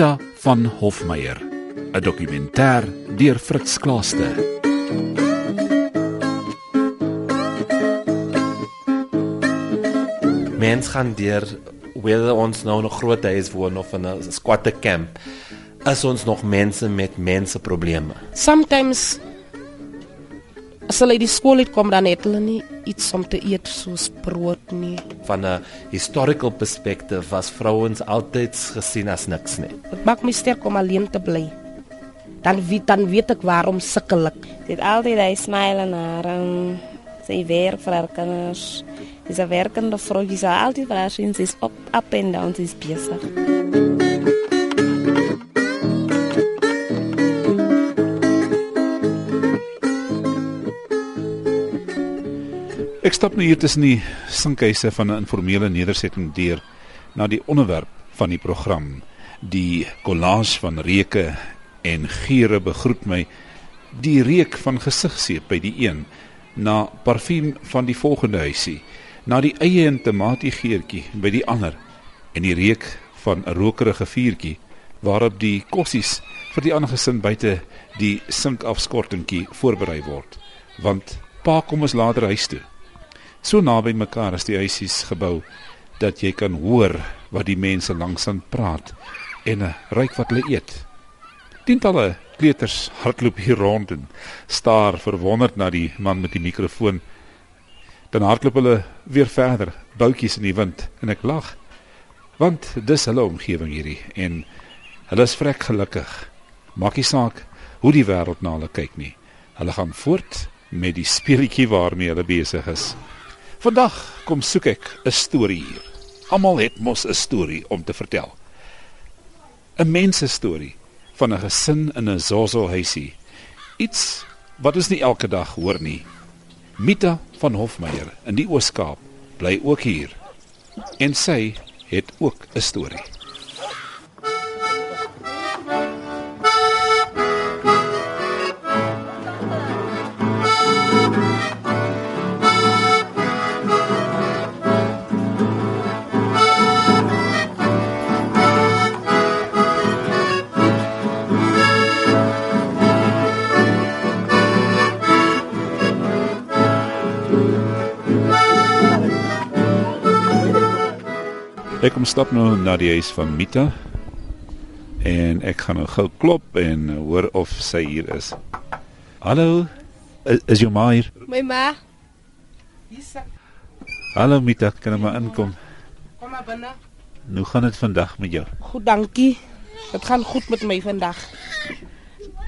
Mita van Hofmeyer, 'n dokumentêr deur Fritz Klaaste. Mens gaan deur whether ons nou nog groot huis woon of in 'n squatter camp, is ons nog mense met mense probleme. Sometimes as hulle uit die skool uitkom dan het hulle nie iets om te eet soos brood nie. Van 'n historical perspective was vrouens altyd gesien as niks nie. Dit maak my sterk om alleen te bly. Dan weet dan weet ek waarom sukkel ek. Dit altyd hy smile na hom. Sy werk vir haar kinders. Dis 'n werkende vrou, sy sal altyd vir haar sien, sy's op up and down, sy's besig. Stap nou hier tussen die sinkhuise van 'n informele nedersetting deur na die onderwerp van die program. Die collage van reuke en geure begroet my. Die reuk van gesigseep by die een, na parfuum van die volgende huisie, na die eie en tamatie geurtjie by die ander en die reuk van 'n rokerige vuurtjie waarop die kossies vir die ander gesin buite die sinkafskortingkie voorberei word. Want pa kom ons later huis toe so naby mekaar as die huisies gebou dat jy kan hoor wat die mense langsaan praat en ruik wat hulle eet. Tientalle kleuters hardloop hier rond en staar verwonderd na die man met die mikrofoon. Dan hardloop hulle weer verder, boutjies in die wind en ek lag. Want dis hulle omgewing hierdie en hulle is vrek gelukkig. Maak nie saak hoe die wêreld na hulle kyk nie. Hulle gaan voort met die speletjie waarmee hulle besig is. Vandag kom soek ek 'n storie hier. Almal het mos 'n storie om te vertel. 'n Mens se storie van 'n gesin in 'n Zozo huisie. Iets wat ons nie elke dag hoor nie. Mita van Hofmeyer in die Oos-Kaap bly ook hier. En sy het ook 'n storie. Ek kom stap nou na die huis van Mita. En ek gaan nou gou klop en hoor of sy hier is. Hallo. Is, is jou ma hier? My ma. Hier's Hallo Mita, kan jy maar inkom? Kom maar binne. Hoe gaan dit vandag met jou? Goed, dankie. Dit gaan goed met my vandag.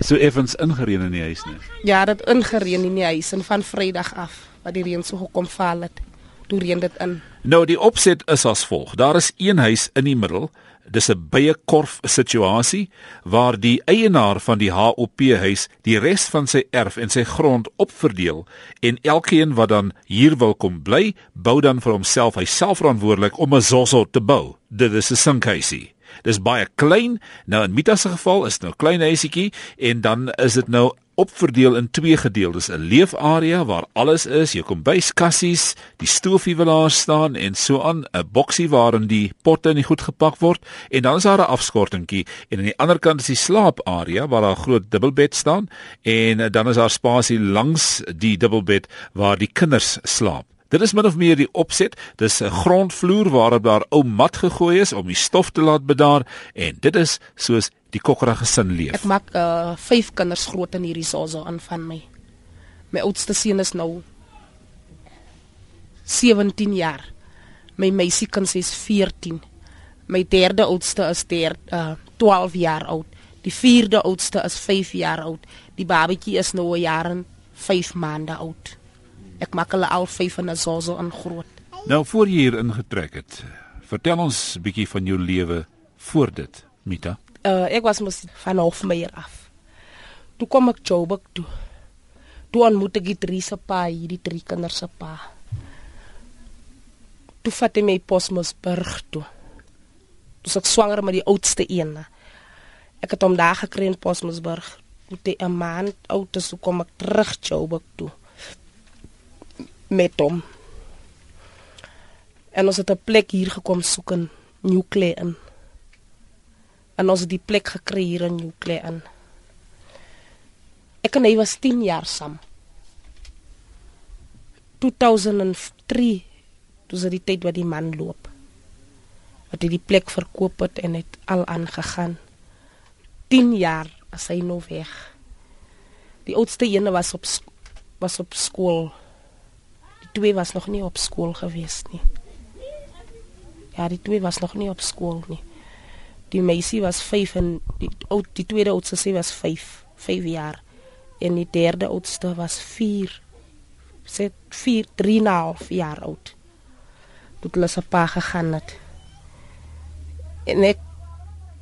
So effens ingereën in die huis nie. Ja, dit ingereën in die huis en van Vrydag af wat die reën so gekom val het. Toe reën dit in. Nou die opset is as volg. Daar is een huis in die middel. Dis 'n baie korf situasie waar die eienaar van die HOP huis die res van sy erf en sy grond opverdeel en elkeen wat dan hier wil kom bly, bou dan vir homself hy self verantwoordelik om 'n zosso te bou. Dit is 'n sinkhuisie. Dis baie klein. Nou in Mita se geval is dit nou klein huisietjie en dan is dit nou opverdeel in twee gedeeltes: 'n leefarea waar alles is, jou kombuiskassies, die stoofie wil daar staan en so aan, 'n boksie waarin die potte en die goed gepak word. En dan is daar 'n afskortingkie. En aan die ander kant is die slaaparea waar daar 'n groot dubbelbed staan. En dan is daar spasie langs die dubbelbed waar die kinders slaap. Dit is min of meer die opset. Dis 'n grondvloer waarop daar ou mat gegooi is om die stof te laat bedaar en dit is soos die kokkerige gesin leef. Ek maak uh vyf kinders groot in hierdie Zozo aan van my. My oudste seun is nou 17 jaar. My meisiekind is 14. My derde oudste is der uh 12 jaar oud. Die vierde oudste is 5 jaar oud. Die babatjie is nou 'n jaar en 5 maande oud. Ek maak hulle al vyf in 'n Zozo aan groot. Nou voor jy hier ingetrek het, vertel ons 'n bietjie van jou lewe voor dit, Mita. Uh ek was mos van Hofmeyer af. Toe kom ek Joburg toe. Toe ontmoet ek die drie se pa, hierdie drie kinders se pa. Toe vat hy my Posmosburg toe. Toe ek swanger met die oudste een. Ek het hom daar gekry in Posmosburg. Toe 'n maand oud is, toe kom ek terug Joburg toe met hom. En ons het 'n plek hier gekom soek in Newclay in. En ons het die plek gekry hier in Newclay in. Ek en hy was 10 jaar saam. 2003 dis die tyd wat die man loop. Wat hy die plek verkoop het en het al aangegaan. 10 jaar as hy nou weg. Die oudste ene was op was op skool. Twee was nog nie op skool gewees nie. Ja, die twee was nog nie op skool nie. Die meisie was 5 en die oud die tweede oudste sy was 5, 5 jaar. En die derde oudste was 4 sê 4 3 en 'n half jaar oud. Toe hulle se pa gegaan het. En ek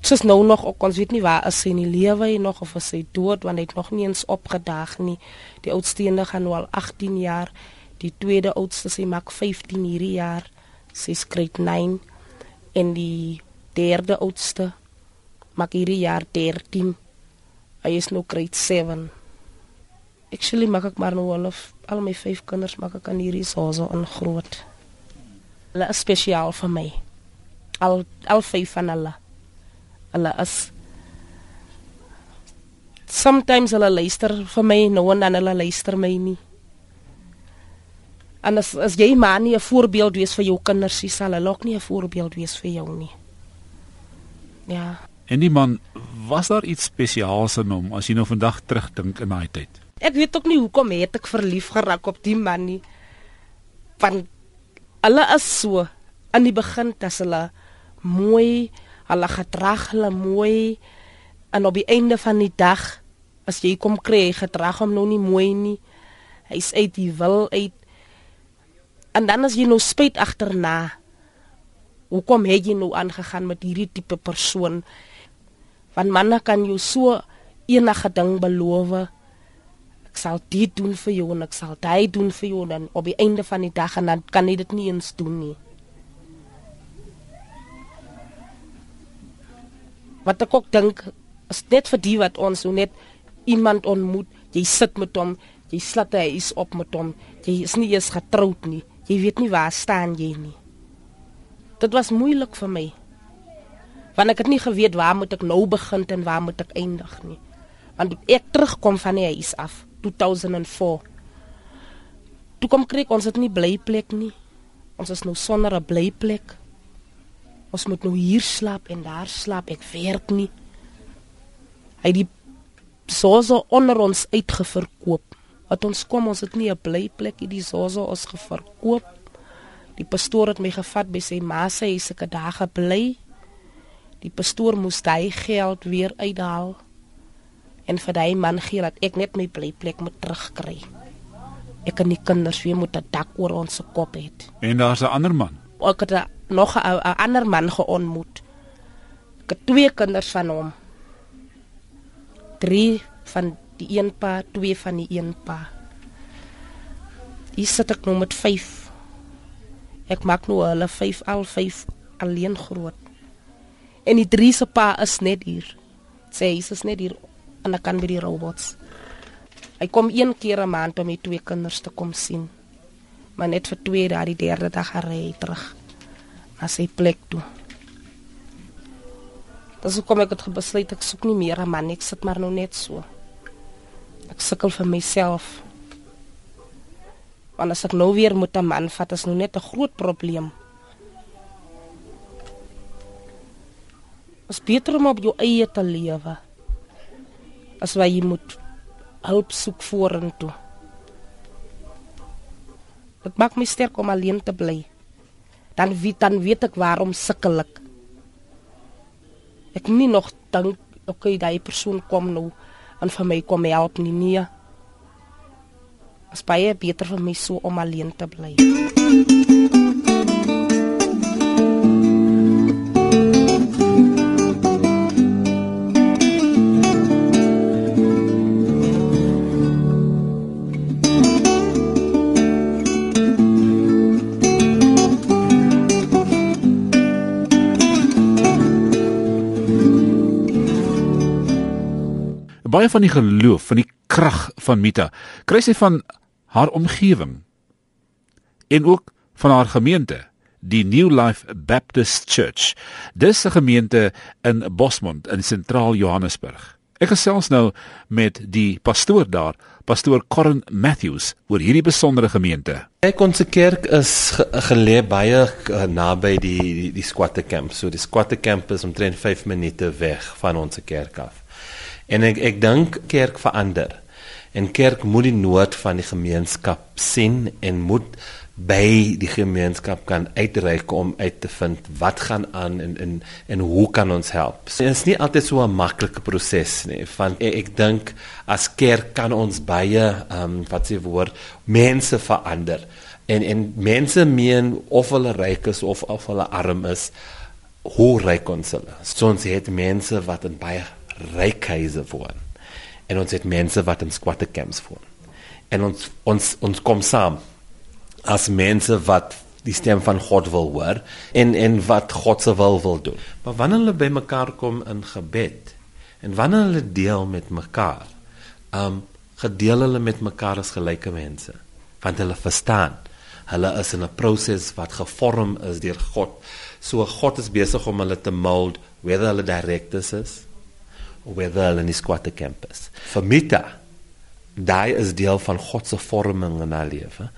soos nou nog ook ons weet nie waar is sy in die lewe hy nog of is hy dood want hy het nog nie eens opgedaag nie. Die oudste ene gaan nou al 18 jaar. Die tweede oudste sy maak 15 hierdie jaar. Sy skryf 9 en die derde oudste maak hierdie jaar 13. Hy is nou grade 7. Actually maak ek maar nou al of al my vyf kinders maak ek aan hierdie soso in groot. Hulle is spesiaal vir my. Al al vyf van hulle hulle is sometimes hulle luister vir my nou en dan hulle luister my nie en as as jy maar nie 'n voorbeeld wees vir jou kinders nie sal hulle ook nie 'n voorbeeld wees vir jou nie. Ja. En die man was daar iets spesiaals in hom as jy nou vandag terugdink in daai tyd? Ek weet ook nie hoekom het ek verlief geraak op die man nie. Van hulle is so aan die begin as hulle mooi hulle gedrag hulle mooi en op die einde van die dag as jy kom kry gedrag hom nou nie mooi nie. Hy's uit die wil uit en dan as jy nou spyt agterna hoekom het jy nou aangegaan met hierdie tipe persoon? Want manne kan jou so enige ding beloof. Ek sal dit doen vir jou en ek sal dit doen vir jou. Dan op die einde van die dag en dan kan jy dit nie eens doen nie. Wat ek ook dink is net vir die wat ons so net iemand ontmoet, jy sit met hom, jy slat hy is op met hom, jy is nie eens getroud nie. Jy weet nie waar staan jy nie. Dit was moeilik vir my. Want ek het nie geweet waar moet ek nou begin en waar moet ek eindig nie. Want ek terugkom van die huis af 2004. Toe kom kry ons dit nie bly plek nie. Ons is nou sonder 'n bly plek. Ons moet nou hier slaap en daar slaap. Ek werk nie. Hy die soso onder ons uitgeverkoop. Wat ons kom, ons het nie 'n blyplek hier die soso ons geverkoop. Die pastoor het my gevat by sy ma se huis ek daag gebly. Die pastoor moes hy geld weer uithaal en vir daai man gee dat ek net my blyplek moet terugkry. Ek en die kinders weer moet 'n dak oor ons kop hê. En daar's 'n ander man. Ek het nog 'n ander man geontmoet. Ek het twee kinders van hom. Drie van die een pa, twee van die een pa. Hier sit ek nou met 5. Ek maak nou hulle 5 al 5 alleen groot. En die drie se pa is net hier. Sê hy is net hier aan die kant by die robots. Hy kom een keer 'n maand om my twee kinders te kom sien. Maar net vir twee dae die derde dag gery terug na sy plek toe. Hoe kom ek het besluit ek soek nie meer 'n man ek sit maar nou net so. Ek sukkel vir myself. Want as ek nou weer moet 'n man vat, is nou net 'n groot probleem. Is beter om op jou eie te lewe. As wat jy moet hulp soek vorentoe. Dit maak my sterk om alleen te bly dan weet dan weet ek waarom sukkel ek. Ek nie nog dink okay daai persoon kom nou en vir my kom help nie nee. As baie beter vir my so om alleen te bly. Baie van die geloof, van die krag van Mita, kry sy van haar omgewing en ook van haar gemeente die New Life Baptist Church. Dis 'n gemeente in Bosmont in sentraal Johannesburg. Ek gesels nou met die pastoor daar, pastoor Corin Matthews, oor hierdie besondere gemeente. Ek ons kerk is ge geleë baie uh, naby die die, die squatter camp. So die squatter camp is omtrent 5 minute weg van ons kerk af. En ek ek dink kerk verander. En kerk moet die nood van die gemeenskap sien en moet by die gemeenskap kan uitreik om uit te vind wat gaan aan en en en hoe kan ons help. So, dit is nie altyd so 'n maklike proses nie. Van ek, ek dink as kerk kan ons baie ehm um, wat se woord mense verander. En en mense meen of hulle ryk is of of hulle arm is, hoe ryk ons hulle. So ons het mense wat in baie ryk huise woon. En ons het mense wat in squatter camps woon. En ons ons ons kom saam as mense wat die stem van God wil hoor en en wat God se wil wil doen. Maar wanneer hulle bymekaar kom in gebed en wanneer hulle deel met mekaar, um gedeel hulle met mekaar as gelyke mense, want hulle verstaan hulle is in 'n proses wat gevorm is deur God. So God is besig om hulle te mold, whether hulle directors is whether hulle in die squatter campus. Vir Mita, daai is deel van God se vorming in haar lewe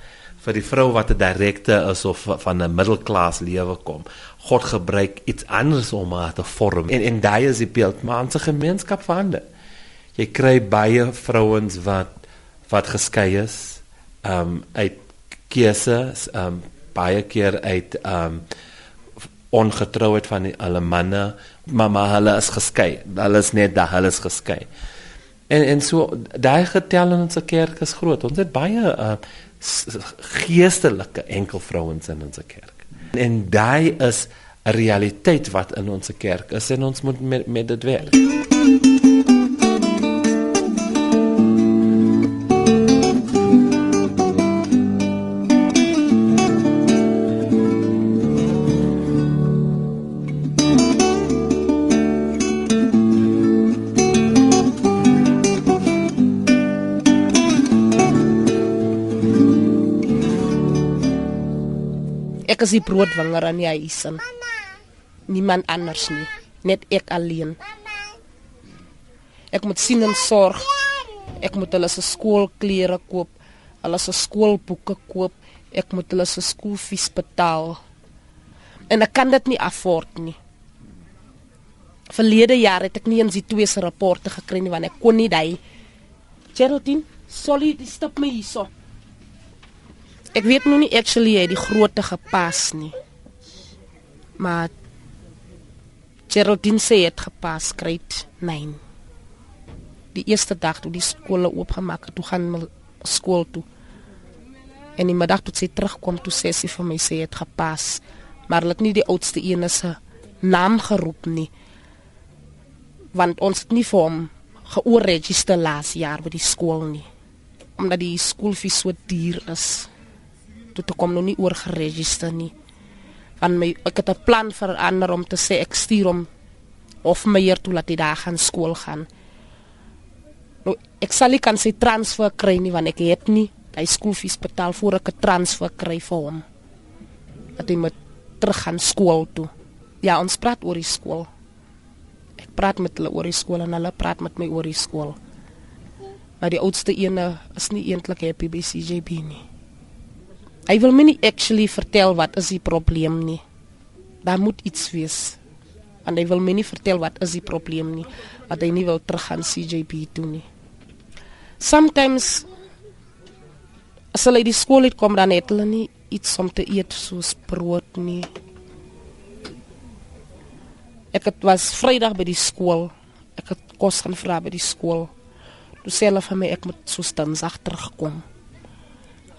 vir die vrou wat 'n direkte is of van 'n middelklas lewe kom. God gebruik iets anders om haar te vorm. En en daai is die beeld maar ons gemeenskap verander. Jy kry baie vrouens wat wat geskei is, ehm um, uit keuse, ehm um, baie keer uit ehm um, ongetrouheid van die, hulle manne, maar maar hulle is geskei. Hulle is net daar, hulle is geskei. En en so daai getal in ons kerk is groot. Ons het baie uh, geestelike enkelvrouens in ons kerk. En daai is 'n realiteit wat in ons kerk is en ons moet met, met dit werk. Is die broodwinger aan die huis en niemand anders nie, net ek alleen. Ek moet sien en sorg. Ek moet hulle se skoolklere koop, hulle se skoolboeke koop, ek moet hulle se skoolfees betaal. En ek kan dit nie afford nie. Verlede jaar het ek nie eens die twee se rapporte gekry nie want ek kon nie daai Geraldine, sorry, dis stop my hierso. Ek weet nou nie actually hy die grootte gepas nie. Maar Geraldine sê dit gepas great 9. Die eerste dag toe die skole oopgemaak het, toe gaan my skool toe. En die middag toe sy terugkom toe sê sy vir my sê dit gepas. Maar hulle het nie die oudste een se naam geroep nie. Want ons het nie vir hom geoorregister laas jaar by die skool nie. Omdat die skoolfees so duur is toe toe kom nog nie oor geregistreer nie. Want my ek het 'n plan verander om te sê ek stuur hom of my hier toe laat hy daar gaan skool gaan. Nou ek sal nie kan sy transfer kry nie want ek het nie hy skoolfees betaal voor ek 'n transfer kry vir hom. Dat hy moet terug gaan skool toe. Ja, ons praat oor die skool. Ek praat met hulle oor die skool en hulle praat met my oor die skool. Maar die oudste ene is nie eintlik happy by CJB nie. Hy wil my nie actually vertel wat is die probleem nie. Daar moet iets wees. En hy wil my nie vertel wat is die probleem nie. Dat hy nie wil terug gaan CJB toe nie. Sometimes as hulle die skool het kom dan het hulle nie iets om te eet soos brood nie. Ek het was Vrydag by die skool. Ek het kos gaan vra by die skool. Toe sê hulle vir my ek moet so Dinsdag terugkom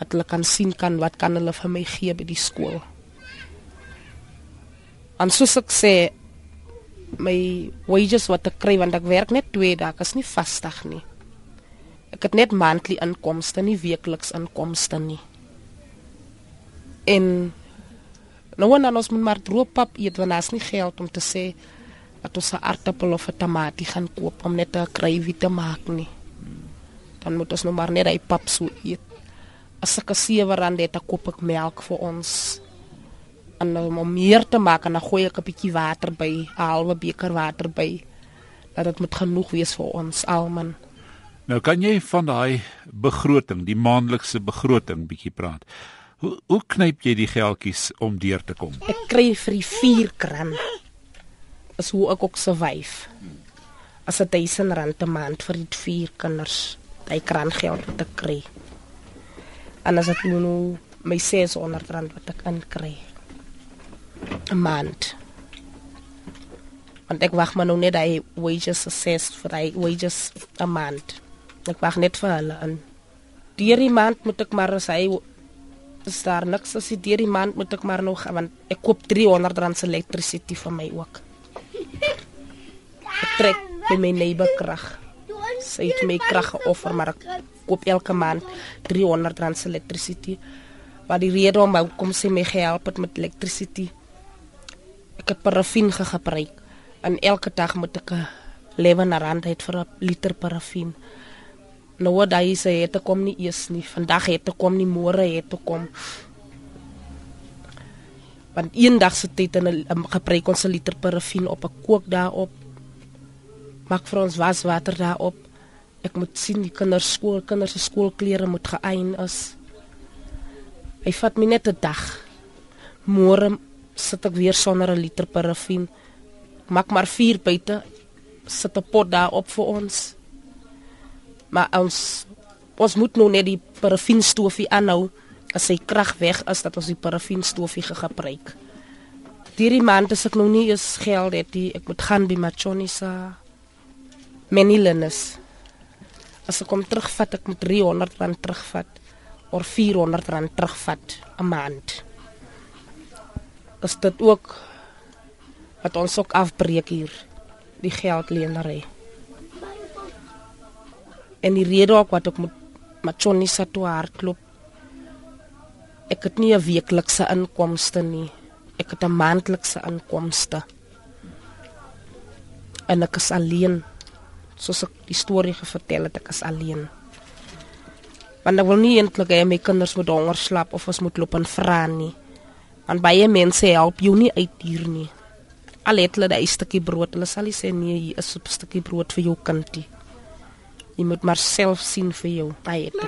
dat hulle kan sien kan wat kan hulle vir my gee by die skool. En soos ek sê my wages wat ek kry want ek werk net 2 dae, is nie vasdag nie. Ek het net monthly inkomste, nie weekliks inkomste nie. En nou wanneer ons moet maar drooppap eet want daar's nie geld om te sê dat ons 'n aardappel of 'n tamatie gaan koop om net 'n kruiwie te maak nie. Dan moet ons nou maar net hy pap so eet as ek 'n sewe rand het, dan koop ek melk vir ons. En um, om meer te maak, dan gooi ek 'n bietjie water by, 'n halwe beker water by. Dat dit moet genoeg wees vir ons almal. Nou kan jy van daai begroting, die maandelikse begroting bietjie praat. Hoe hoe knyp jy die geldjies om deur te kom? Ek kry vir die 4 kran. Is hoe ek ook survive. As 'n 1000 rand 'n maand vir die vier kinders, daai kran geld wat ek kry. En as ek nou nou my 600 rand wat ek inkry. 'n maand. Want ek wag maar nou net daai wages assess vir daai wages 'n maand. Ek wag net vir hulle in. Deur die maand moet ek maar as hy is daar niks as die deur die maand moet ek maar nog want ek koop 300 rand se elektrisiteit vir my ook. Ek trek by my neighbor krag. Sy het my krag geoffer maar ek koop elke maand 300 rand se elektrisiteit. Wat die rede om kom sy my gehelp het met elektrisiteit. Ek het parafin gebruik en elke dag moet ek 'n 11 rand hê vir 'n liter parafin. Nou wat hy sê het kom nie eers nie. Vandag het ek kom nie môre het ek kom. Want eendag se tyd en 'n gebruik ons 'n liter parafin op 'n kook daarop. Maak vir ons waswater daarop. Ek moet sien die kinders skool, kinders se skoolklere moet geëin is. Hy vat my net 'n dag. Môre sit ek weer sonder 'n liter parafin. Maak maar 4 buite. Sit 'n pot daarop vir ons. Maar ons ons moet nou net die parafinstoofie aanhou as sy krag weg is dat ons die parafinstoofie gebruik. Hierdie maand as ek nou nie eens geld het, die, ek moet gaan by Machonisa Menilenes. As ek kom terugvat, ek moet 300 rand terugvat of 400 rand terugvat 'n maand. Is dit ook wat ons ook afbreek hier die geldleenery. En die rede ook wat ek met Machoni sa toe hardloop. Ek het nie 'n weeklikse inkomste nie. Ek het 'n maandelikse inkomste. En ek is alleen. Soos ek die storie gevertel het, ek is alleen. Want ek wil nie eintlik hê my kinders moet honger slaap of ons moet loop en vra nie. Want baie mense help jou nie uit hier nie. Al het hulle 'n stukkie brood, hulle sal nie sê nee, hier is 'n stukkie brood vir jou kindie. Jy moet maar self sien vir jou. Baie dit.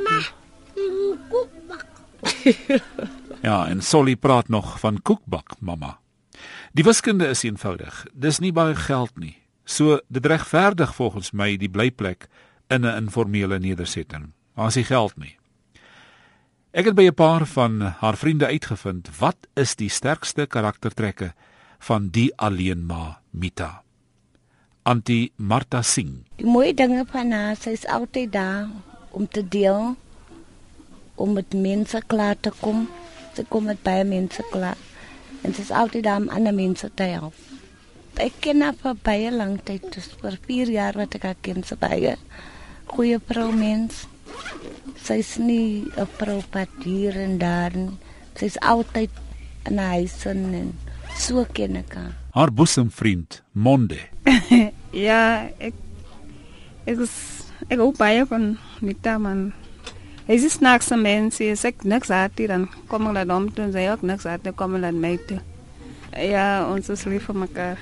Ja, en Solly praat nog van koekbak, mamma. Die wiskunde is eenvoudig. Dis nie baie geld nie. So dit regverdig volgens my die blyplek in 'n informele nedersetting. Maar as jy geld nie. Ek het by 'n paar van haar vriende uitgevind wat is die sterkste karaktertrekke van die alleenma Mita. Antie Martha Singh. Die mooie dinge van haar, sy is altyd daar om te deel om met mense klaar te kom. Sy kom met baie mense klaar. En sy is altyd daar om ander mense te help. Ek ken haar vir baie lank tyd, dus vir 4 jaar wat ek haar ken, sy baie goeie vrou mens. Sy is nie 'n vrou wat hier en daar. Sy is altyd in 'n huis en so ken ek haar. Haar boesemvriend Monde. ja, ek ek is ek hou baie van Mita man. Hy is snaakse mens, hy sê niks uit hier dan kom hulle dan toe sê ook niks uit, dan kom hulle my toe. Ja, ons is lief vir mekaar.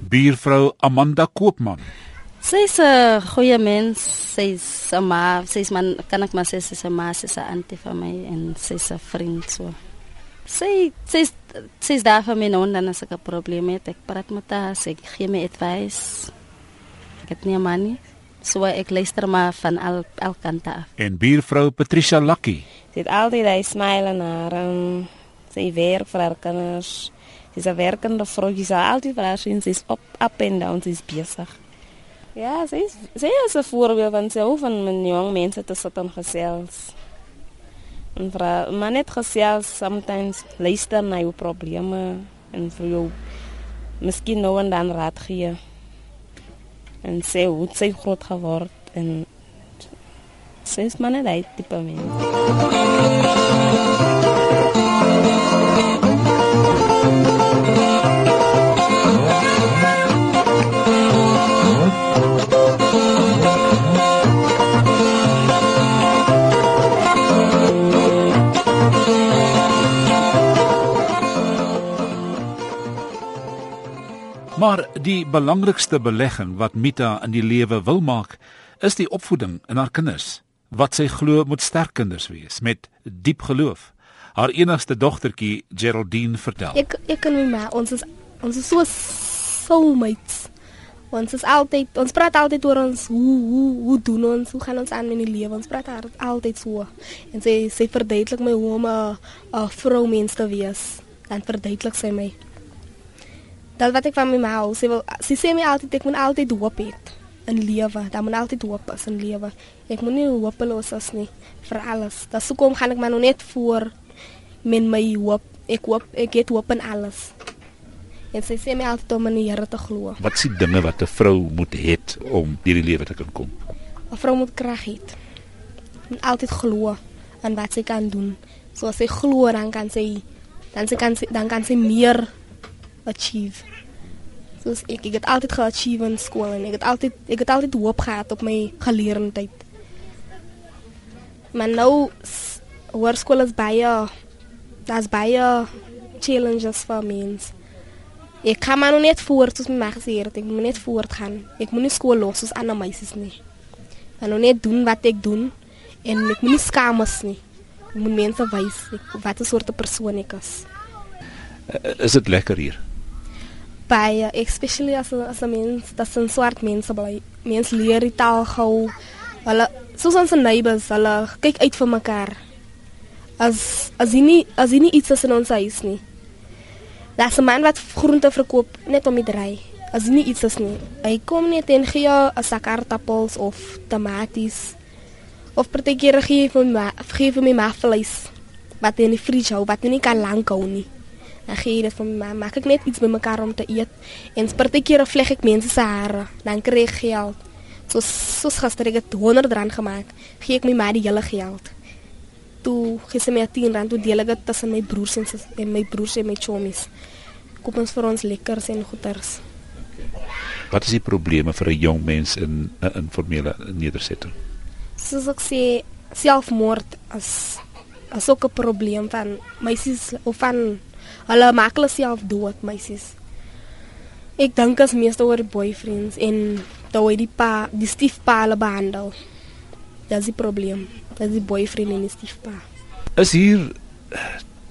Buurvrou Amanda Koopman. Sy's 'n goeie mens, sy's 'n ma, sy's man kan ek maar sê sy's 'n ma, sy's 'n auntie vir my en sy's 'n vriend so. Sy sy's sy's daar vir my nou dan as ek 'n probleem het, ek praat met haar, sy gee my advice. Ek het nie 'n man nie. So ek luister maar van al al kante af. En buurvrou Patricia Lucky. Sy het altyd hy smile en haar um, sy werk vir haar kinders. Sy's 'n werkende vrou, sy's altyd vir haar sien sy's op up and down, sy's besig. Ja, sy is sy is 'n voorbeeld van sy van men jong mense te sit en gesels. En vra, maar net gesels sometimes luister na jou probleme en vir jou miskien nou en dan raad gee. En sê hoe sy groot geword en sy is maar net hy tipe mens. Maar die belangrikste belegging wat Mita in die lewe wil maak, is die opvoeding in haar kinders. Wat sy glo moet sterk kinders wees met diep geloof. Haar enigste dogtertjie, Geraldine, vertel. Ek ek en my ma, ons is ons is so soulmates. Ons is altyd ons praat altyd oor ons hoe hoe hoe doen ons, hoe gaan ons aan in die lewe? Ons praat al- altyd so. En sy sy verduidelik my hoe om 'n 'n vrou mens te wees. Dan verduidelik sy my. Dat wat ek van ma hou, sy wil sy sê my altyd ek moet altyd hoop in lewe. Daar moet altyd hoop is in lewe. Ek moet nie hopeloos wees nie vir alles. Dat sou kom gaan ek maar nog net voor met my hoop. Ek hoop het hoop in alles. En sy sê my altyd om in die Here te glo. Wat is die dinge wat 'n vrou moet hê om hierdie lewe te kan kom? 'n Vrou moet krag hê. Moet altyd glo aan wat sy kan doen. So as sy glo dan kan sy dan sy kan sy, dan kan sy meer achieve. As ek ek het altyd ge-achieve in skool en ek het altyd ek het altyd hoop gehad op my geleerdheid. Maar nou hoërskool is baie daar's baie challenges vir mens. Ek kan maar nog net voort soos my ma het, ek moet net voortgaan. Ek moet nie skool los soos ander meisies nie. Ek moet net doen wat ek doen en ek moet nie skaam is. Ek moet mense wys ek- wat 'n soort persoon ek is. Uh, Is dit lekker hier? Baie, especially as as 'n mens, dat se swart mense bly. Mense leer die taal gou. Hulle soos ons neighbors, hulle kyk uit vir mekaar. As as jy nie as jy nie iets is in ons huis nie. Daar's 'n man wat groente verkoop net om te ry. As jy nie iets is nie. Hy kom net en gee jou 'n sak aardappels of tomaties. Of partykeer gee vir my gee vir my maar vleis wat in die fridge hou, wat hy nie kan lank hou nie. Dan gee jy dit vir my, maak ek net iets bymekaar om te eet. En partykeer vleg ek mense se hare, dan kry ek geld. So soos gister ek het 100 rand gemaak, gee ek my ma die hele geld. Toe gee sy my 10 rand, toe deel ek dit tussen my broers en sus en my broers en my chommies. Koop ons vir ons lekkers en goeders. Wat is die probleme vir 'n jong mens in 'n informele nedersetting? Soos ek sê, selfmoord is is ook 'n probleem van meisies of van hulle maak hulle self dood, meisies. Ek dink as meeste oor boyfriends en hoe die pa, die stiefpa hulle behandel. Dis die probleem. Dis die boyfriend en die stiefpa. Is hier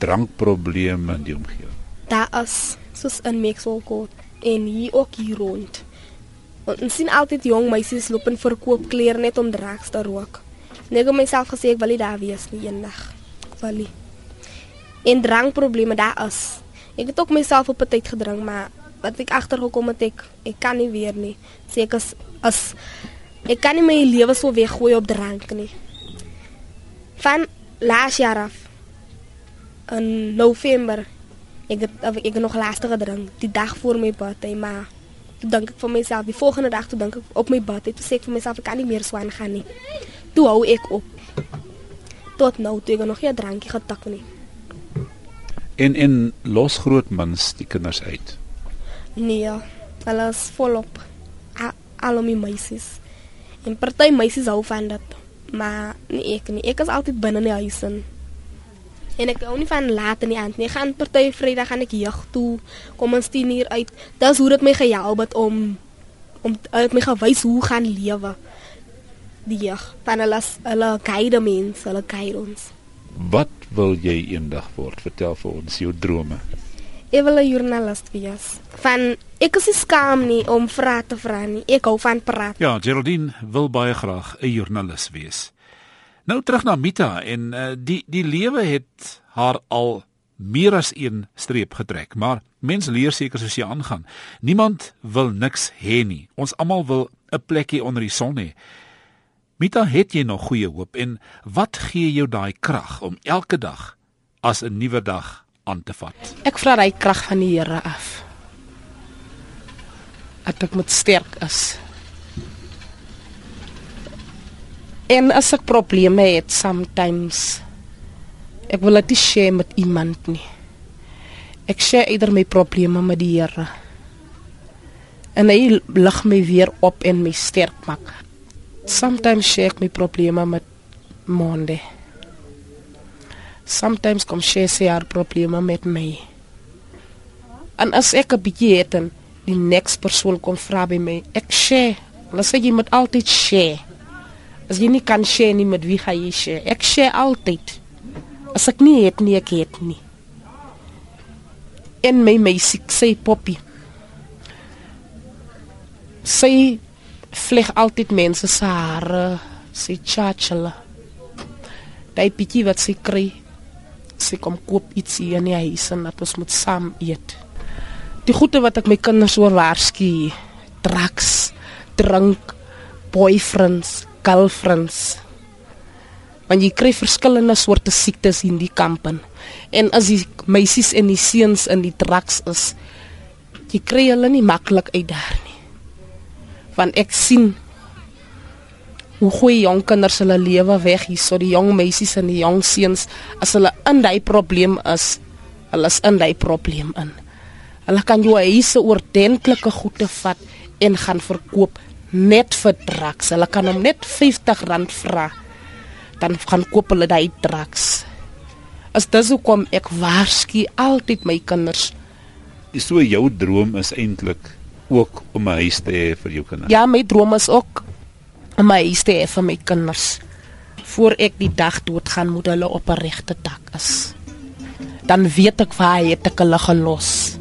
drankprobleme in die omgewing? Daar is soos in Maxwell Court en hier ook hier rond. Ons sien altyd jong meisies loop en verkoop klere net om drugs te rook. En ek het myself gesê ek wil nie daar wees nie eendag. Ek wil nie. En drankprobleme daar is. Ek het ook myself op 'n tyd gedrink, maar wat ek agtergekom het ek ek kan nie weer nie. Sê ek as as ek kan nie my lewe so weggooi op drank nie. Van laas jaar af in November ek het of ek het nog laaste gedrink die dag voor my birthday maar toe dink ek vir myself die volgende dag toe dink ek op my birthday toe sê ek vir myself ek kan nie meer so aangaan nie toe hou ek op tot nou toe ek nog nie 'n drankie getak nie En en los groot mans die kinders uit. nee hulle is volop al die meisies en party meisies hou van dit maar nie ek nie ek is altyd binne in die huis in En ek hou nie van laat in die aand nie. Gaan party Vrydag gaan ek jag toe. Kom ons 10 uur uit. Dis hoe dit my gehelp het om om het my gewys hoe gaan lewe. Die jag. Van hulle hulle guide mense, hulle guide ons. Wat wil jy eendag word? Vertel vir ons jou drome. Ek wil 'n joernalis wees. Van ek is skaam nie om vrae te vra nie. Ek hou van praat. Ja, Geraldine wil baie graag 'n joernalis wees. Nou terug na Mita en uh, die die lewe het haar al meer as een streep getrek, maar mens leer seker soos jy aangaan. Niemand wil niks hê nie. Ons almal wil 'n plekkie onder die son hê. Mita, het jy nog goeie hoop en wat gee jou daai krag om elke dag as 'n nuwe dag aan te vat? Ek vra daai krag van die Here af. Dat ek moet sterk is. En as ek probleme het sometimes ek wil dit share met iemand nie. Ek share eerder my probleme met die Here. En hy lig my weer op en my sterk maak. Sometimes share my probleme met Monde. Sometimes kom sy sy haar probleme met my. En as ek 'n bietjie het en die next persoon kom vra by my, ek share. Hulle sê jy moet altyd share. As jy nie kan share nie met wie gaan jy share? Ek share altyd. As ek nie het nie, ek het nie. En my meisie sê Poppy. Sy vleg altyd mense se hare, sy chachela. Daai bietjie wat sy kry, sy kom koop iets hier in die huis en dat ons moet saam eet. Die goeie wat ek my kinders oor waarsku, drugs, drink, boyfriends, girlfriends. Want jy kry verskillende soorte siektes in die kamp in. En as die meisies en die seuns in die drugs is, jy kry hulle nie maklik uit daar nie. Want ek sien hoe goeie jong kinders hulle lewe weg hier, so die jong meisies en die jong seuns as hulle in daai probleem is, hulle is in daai probleem in. Hulle kan jou huise oordentlike goede vat en gaan verkoop net vir drugs. Hulle kan hom net R50 vra. Dan gaan koop hulle daai drugs. As dis hoekom ek waarsku altyd my kinders. Dis so jou droom is eintlik ook om 'n huis te hê vir jou kinders. Ja, my droom is ook om 'n huis te hê vir my kinders. Voor ek die dag doodgaan moet hulle op 'n regte dak is. Dan weet ek waar hy het ek hulle gelos.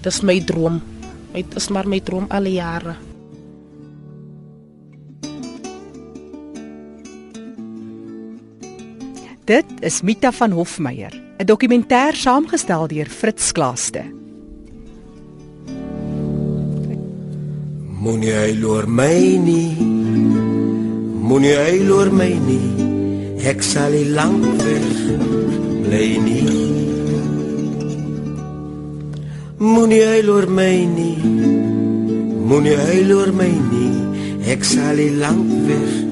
Dis my droom. Dit is maar my droom al jare. Dit is Mita van Hofmeyer, 'n dokumentêr saamgestel deur Fritz Klaaste. Moenie hy loor my nie. Moenie hy loor my nie. Ek sal nie lank weg bly nie. Moenie hy loor my nie. Moenie hy loor my nie. Ek sal nie lank weg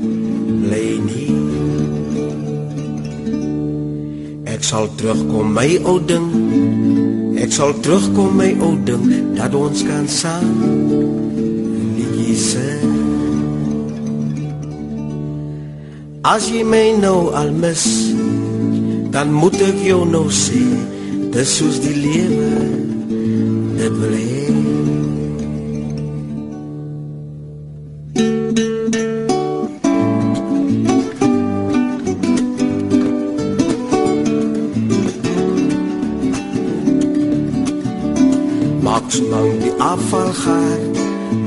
sal terugkom my ou ding. Ek sal terugkom my ou ding dat ons kan saam liedjies sing. As jy my nou al mis, dan moet ek jou nou sê, dis soos die lewe dit wil hê. Maak so lang die afval gaan,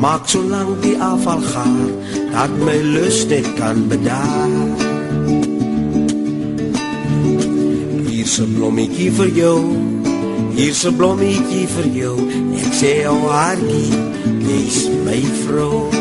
maak so lang die afval gaan, dat my lus net kan bedaar. Hier's 'n blommetjie vir jou, hier's 'n blommetjie vir jou. Ek sê jou hartjie, jy's my vrou.